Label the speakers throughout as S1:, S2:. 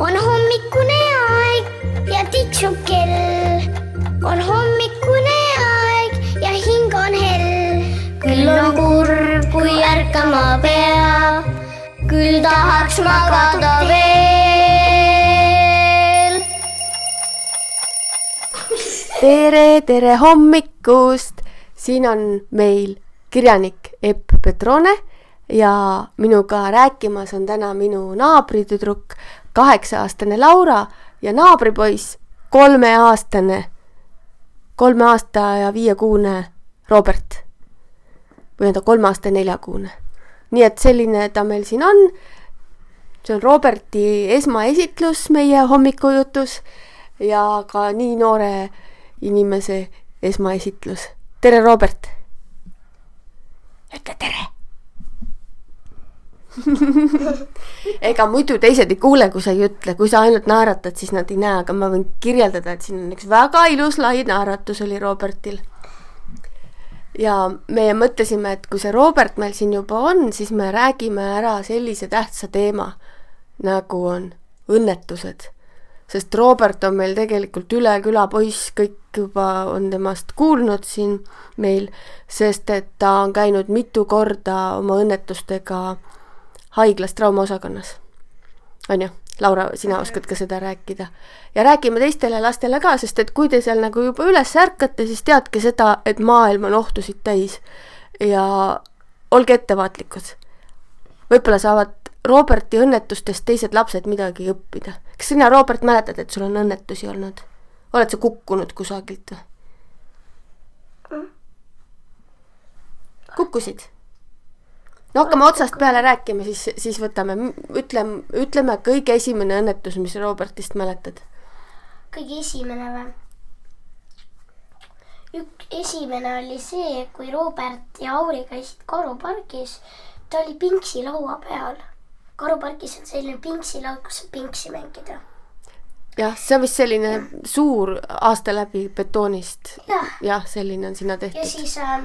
S1: on hommikune aeg ja tiksub kell. on hommikune aeg ja hing on hell. küll on kurb, kui ärkama peab, küll tahaks magada veel.
S2: tere, tere hommikust! siin on meil kirjanik Epp Petrone ja minuga rääkimas on täna minu naabritüdruk, kaheksa-aastane Laura ja naabripoiss, kolmeaastane, kolme aasta ja viiekuune Robert. või on ta kolme aasta ja neljakuune. nii et selline ta meil siin on. see on Roberti esmaesitlus meie hommikujutus ja ka nii noore inimese esmaesitlus. tere, Robert! ütle tere ega muidu teised ei kuule, kui sa ei ütle, kui sa ainult naeratad, siis nad ei näe, aga ma võin kirjeldada, et siin on üks väga ilus lai naeratus oli Robertil. ja meie mõtlesime, et kui see Robert meil siin juba on, siis me räägime ära sellise tähtsa teema, nagu on õnnetused. sest Robert on meil tegelikult üle küla poiss, kõik juba on temast kuulnud siin meil, sest et ta on käinud mitu korda oma õnnetustega haiglas traumaosakonnas. on ju? Laura, sina oskad ka seda rääkida. ja räägime teistele lastele ka, sest et kui te seal nagu juba üles ärkate, siis teadke seda, et maailm on ohtusid täis. ja olge ettevaatlikud. võib-olla saavad Roberti õnnetustest teised lapsed midagi õppida. kas sina, Robert, mäletad, et sul on õnnetusi olnud? oled sa kukkunud kusagilt või? kukkusid? No hakkame otsast peale rääkima, siis, siis võtame, ütleme, ütleme kõige esimene õnnetus, mis Robertist mäletad.
S1: kõige esimene või? ük-, esimene oli see, kui Robert ja Auri käisid karupargis. ta oli pingsi laua peal. karupargis on selline pingsilaud, kus saab pingsi mängida.
S2: jah, see on vist selline ja. suur aasta läbi betoonist ja.. jah, selline on sinna tehtud.
S1: ja siis äh,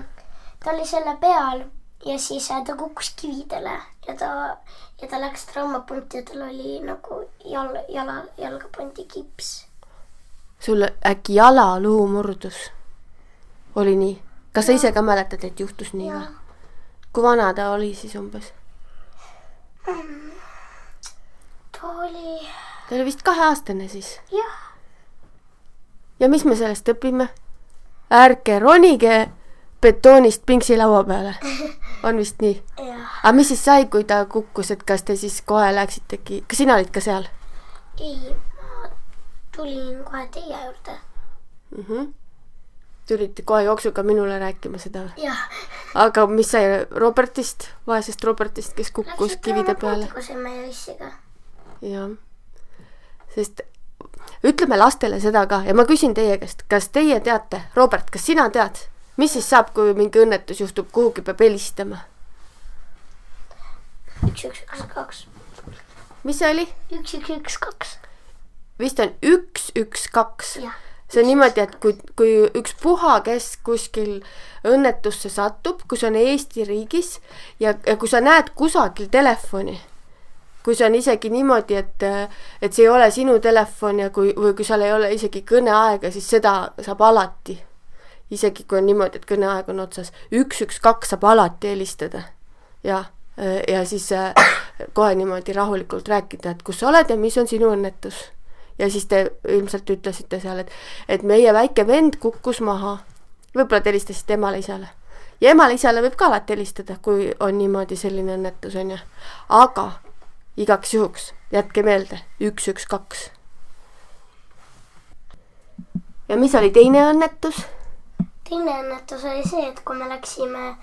S1: ta oli selle peal ja siis äh, ta kukkus kividele ja ta, ja ta läks traumapunkti ja tal oli nagu jal, jala, jalga pandi kips.
S2: sul äkki jalaluu murdus? oli nii? kas sa ise ka mäletad, et juhtus nii või? kui vana ta oli siis umbes
S1: mm,? ta oli.
S2: ta oli vist kaheaastane siis?
S1: jah.
S2: ja mis me sellest õpime? ärge ronige betoonist pingsi laua peale. on vist nii? aga mis siis sai, kui ta kukkus, et kas te siis kohe läksitegi, kas sina olid ka seal?
S1: ei, ma tulin kohe teie juurde
S2: mm. -hmm. tulite kohe jooksuga minule rääkima seda?
S1: jah.
S2: aga mis sai Robertist, vaesest Robertist, kes kukkus Läksid kivide peale?
S1: meie issiga.
S2: jah, sest ütleme lastele seda ka ja ma küsin teie käest, kas teie teate, Robert, kas sina tead, mis siis saab, kui mingi õnnetus juhtub, kuhugi peab helistama?
S1: üks, üks, üks, kaks.
S2: mis see oli?
S1: üks, üks, üks, kaks.
S2: vist on üks, üks, kaks. see on niimoodi, et kui, kui ükspuha, kes kuskil õnnetusse satub, kui see on Eesti riigis ja, ja kui sa näed kusagil telefoni, kui see on isegi niimoodi, et, et see ei ole sinu telefon ja kui, või kui seal ei ole isegi kõneaega, siis seda saab alati isegi kui on niimoodi, et kõneaeg on otsas, üks, üks, kaks saab alati helistada. jah, ja siis äh, kohe niimoodi rahulikult rääkida, et kus sa oled ja mis on sinu õnnetus. ja siis te ilmselt ütlesite seal, et, et meie väike vend kukkus maha. võib-olla te helistasite emale-isale. ja emale-isale võib ka alati helistada, kui on niimoodi selline õnnetus, on ju. aga igaks juhuks jätke meelde, üks, üks, kaks. ja mis oli teine õnnetus?
S1: Teine õnnetus oli see, et kui me läksime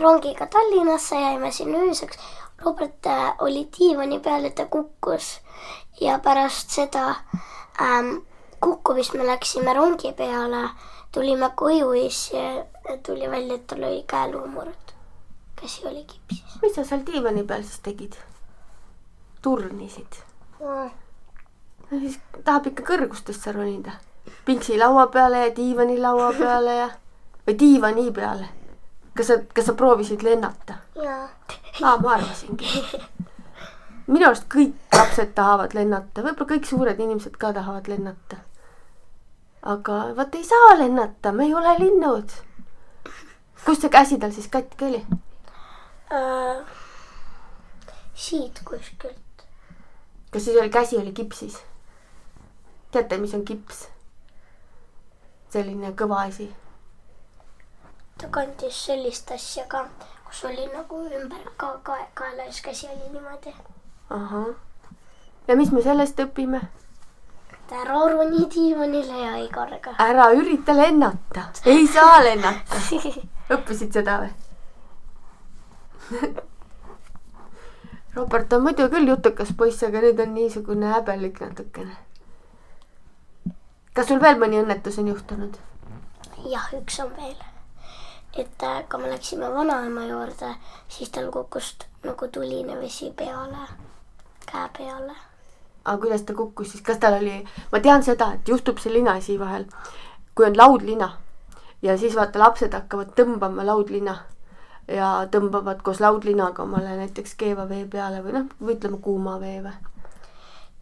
S1: rongiga Tallinnasse, jäime sinna ööseks. Robert äh, oli diivani peal ja ta kukkus ja pärast seda ähm, kukkumist me läksime rongi peale, tulime koju ja siis tuli välja, et tal oli käeluumurd. käsi oli kipsis.
S2: mis sa seal diivani peal siis tegid? turnisid mm.? no siis tahab ikka kõrgustesse ronida pingsi laua peale ja diivani laua peale ja või diivani peale. kas sa, kas sa proovisid lennata?
S1: jaa.
S2: aa, ma arvasingi. minu arust kõik lapsed tahavad lennata, võib-olla kõik suured inimesed ka tahavad lennata. aga vot ei saa lennata, me ei ole linnud. kust see käsi tal siis katki oli?
S1: äh, siit kuskilt.
S2: kas siis oli käsi oli kipsis? teate, mis on kips? Selline kõva asi.
S1: ta kandis sellist asja ka, kus oli nagu ümber ka kae, kaela ja siis käsi oli niimoodi.
S2: ahah. ja mis me sellest õpime?
S1: ära aru nii diivanile ja Igoriga.
S2: ära ürita lennata, ei saa lennata. õppisid seda või? Robert on muidu küll jutukas poiss, aga nüüd on niisugune häbelik natukene. Kas sul veel mõni õnnetus on juhtunud?
S1: jah, üks on veel. et äh, kui me läksime vanaema juurde, siis tal kukkus nagu tuline vesi peale, käe peale.
S2: aga kuidas ta kukkus siis, kas tal oli, ma tean seda, et juhtub see linaasi vahel, kui on laudlina ja siis vaata lapsed hakkavad tõmbama laudlina ja tõmbavad koos laudlinaga omale näiteks keeva vee peale või noh, või ütleme kuuma vee või?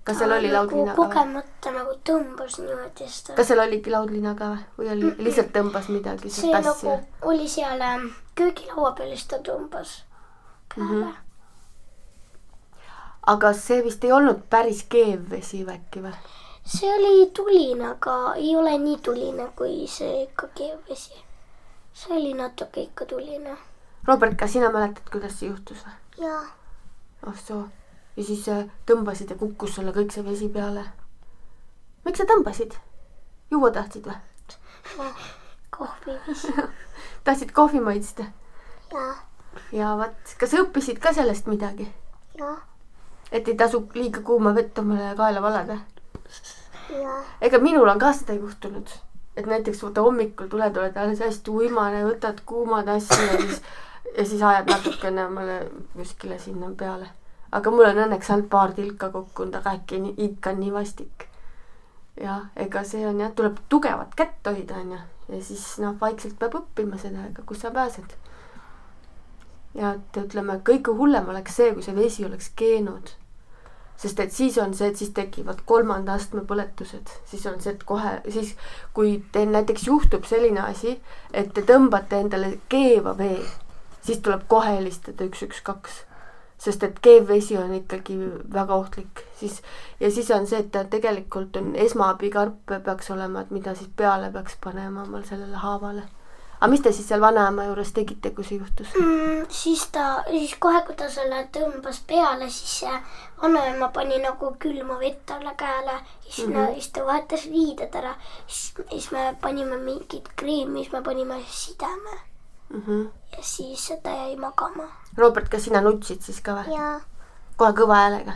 S2: Kas seal oli laudlina
S1: nagu ka kogemata nagu tõmbas niimoodi seda.
S2: kas seal oligi laudlina ka või, oli lihtsalt tõmbas midagi
S1: see nagu asja? oli seal ähm, köögilaua peal ja siis ta tõmbas käele mm. -hmm.
S2: aga see vist ei olnud päris keev vesi äkki või?
S1: see oli tuline, aga ei ole nii tuline kui see ikka keev vesi. see oli natuke ikka tuline
S2: Robert, kas sina mäletad, kuidas see juhtus või?
S1: jaa.
S2: ah soo. Ja siis äh, tõmbasid ja kukkus sulle kõik see vesi peale. miks sa tõmbasid? juua tahtsid või?
S1: kohvi
S2: tahtsid kohvi maitsta?
S1: jaa.
S2: ja vot, kas õppisid ka sellest midagi?
S1: jaa.
S2: et ei tasu liiga kuuma vett omale kaela valada? ega minul on ka seda juhtunud et näiteks vaata hommikul tuled, oled alles hästi uimane, võtad kuumad asju ja siis ja siis ajad natukene omale kuskile sinna peale. Aga mul on õnneks ainult paar tilka kukkunud, aga äkki ikka on nii vastik. jah, ega see on jah, tuleb tugevat kätt hoida, onju. ja siis noh, vaikselt peab õppima seda, ega kus sa pääsed. ja et ütleme, kõige hullem oleks see, kui see vesi oleks keenud sest et siis on see, et siis tekivad kolmanda astme põletused, siis on see, et kohe siis, kui teil näiteks juhtub selline asi, et te tõmbate endale keeva vee siis tuleb kohe helistada üks, üks, kaks. Sest et keevvesi on ikkagi väga ohtlik, siis ja siis on see, et ta tegelikult on esmaabikarp peaks olema, et mida siis peale peaks panema omal sellele haavale aga mis te siis seal vanaema juures tegite, kui see juhtus
S1: mm,? siis ta, siis kohe, kui ta selle tõmbas peale, siis see vanaema pani nagu külma vett talle käele. siis mm, -hmm. siis ta vahetas riided ära. siis, siis me panime mingit kreemi, siis me panime sideme
S2: mm. -hmm.
S1: ja siis ta jäi magama.
S2: Robert, kas sina nutsid siis ka või? kohe kõva häälega?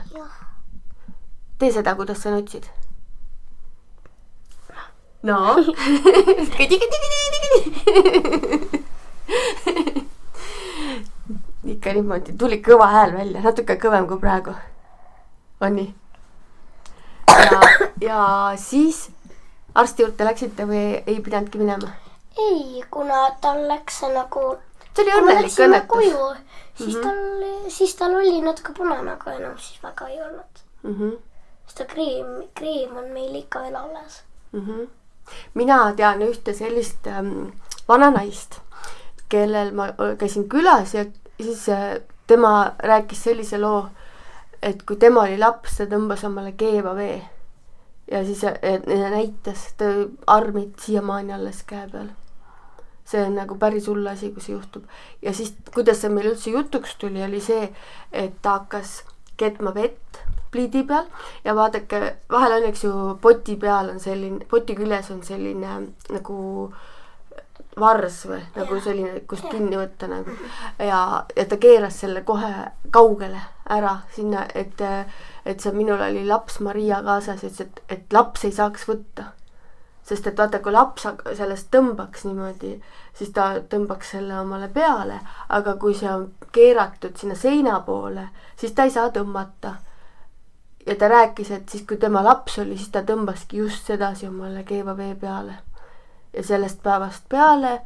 S2: tee seda, kuidas sa nutsid. no ikka niimoodi, tuli kõva hääl välja, natuke kõvem kui praegu. on nii? ja, ja siis arsti juurde läksite või ei pidanudki minema?
S1: Ei, kuna tal läks see nagu.
S2: see oli õnnelik õnnetus.
S1: siis mm -hmm. tal, siis tal oli natuke punane, aga enam siis väga ei olnud
S2: mm. -hmm.
S1: sest ta kreem, kreem on meil ikka veel alles
S2: mm. -hmm. mina tean ühte sellist ähm, vananaist, kellel ma käisin külas ja siis äh, tema rääkis sellise loo, et kui tema oli laps, ta tõmbas omale keeva vee ja siis näitas, ta armid siiamaani alles käe peal see on nagu päris hull asi, kui see juhtub. ja siis, kuidas see meil üldse jutuks tuli, oli see, et ta hakkas keetma vett pliidi peal. Ja vaadake, vahel on, eks ju, poti peal on selline, poti küljes on selline nagu vars või nagu selline, kust kinni võtta nagu. Ja, ja ta keeras selle kohe kaugele ära sinna, et, et see minul oli laps Maria kaasas, ütles, et, et laps ei saaks võtta sest et vaata, kui laps sellest tõmbaks niimoodi, siis ta tõmbaks selle omale peale, aga kui see on keeratud sinna seina poole, siis ta ei saa tõmmata. ja ta rääkis, et siis, kui tema laps oli, siis ta tõmbaski just sedasi omale keeva vee peale. ja sellest päevast peale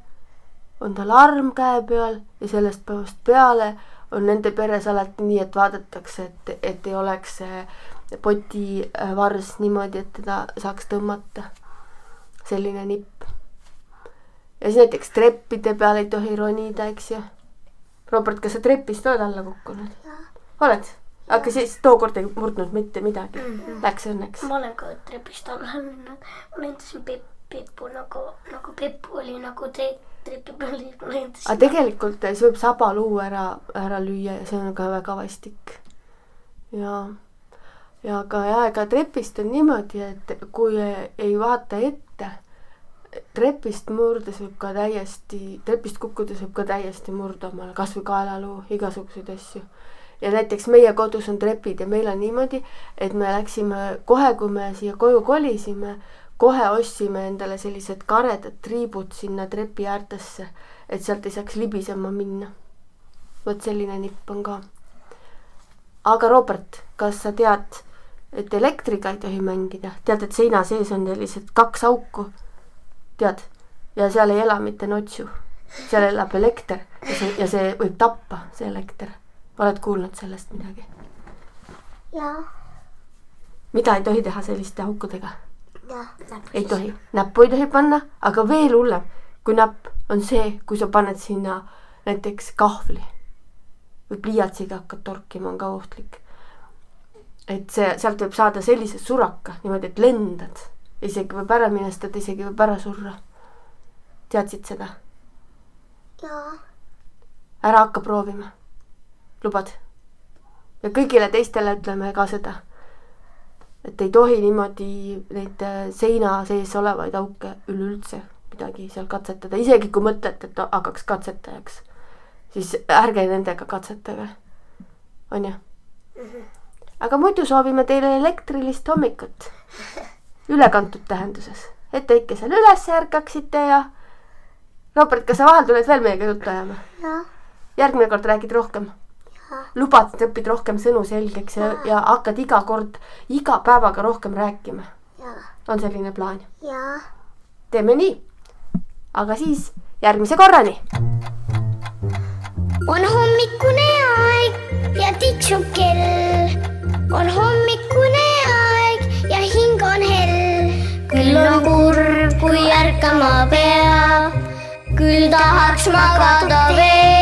S2: on tal arm käe peal ja sellest päevast peale on nende peres alati nii, et vaadatakse, et, et ei oleks see potivars niimoodi, et teda saaks tõmmata. Selline nipp. ja siis näiteks treppide peal ei tohi ronida, eks ju. Robert, kas sa trepist oled alla kukkunud? oled? aga siis tookord ei murdnud mitte midagi mm. -hmm. Läks õnneks.
S1: ma olen ka trepist alla läinud, ma lendasin Peep, Peepu nagu, nagu Peepu oli nagu tre-, trepi peal ja lendasin.
S2: aga tegelikult siis võib sabaluu ära, ära lüüa ja see on ka väga vastik. ja, ja ka ja ega trepist on niimoodi, et kui ei vaata ette, trepist murdes võib ka täiesti, trepist kukkudes võib ka täiesti murda omale kasvõi kaelaluu, igasuguseid asju ja näiteks meie kodus on trepid ja meil on niimoodi, et me läksime kohe, kui me siia koju kolisime, kohe ostsime endale sellised karedad triibud sinna trepi äärtesse, et sealt ei saaks libisema minna. vot selline nipp on ka. Aga Robert, kas sa tead, et elektriga ei tohi mängida, tead, et seina sees on sellised kaks auku, tead, ja seal ei ela mitte notsu, seal elab elekter ja see, ja see võib tappa, see elekter. Oled kuulnud sellest midagi?
S1: jaa.
S2: mida ei tohi teha selliste aukudega? ei tohi, näppu ei tohi panna, aga veel hullem kui näpp on see, kui sa paned sinna näiteks kahvli või pliiatsiga hakkad torkima, on ka ohtlik. et see, sealt võib saada sellise suraka niimoodi, et lendad, isegi võib ära minestada, isegi võib ära surra. teadsid seda?
S1: jaa.
S2: ära hakka proovima lubad? ja kõigile teistele ütleme ka seda, et ei tohi niimoodi neid äh, seina sees olevaid auke üleüldse midagi seal katsetada, isegi kui mõtlete, et hakkaks katsetajaks, siis ärge nendega katsetage, on ju? aga muidu soovime teile elektrilist hommikut, ülekantud tähenduses, et te ikka seal üles ärkaksite ja Robert, kas sa vahel tuled veel meiega juttu ajama? järgmine kord räägid rohkem lubad, et õpid rohkem sõnu selgeks ja, ja hakkad iga kord, iga päevaga rohkem rääkima. on selline plaan? teeme nii. aga siis järgmise korrani.
S1: On hommikune aeg ja tiksub kell. on hommikune aeg ja hing on hell. küll on kurb, kui ärkama peab, küll tahaks magada veel.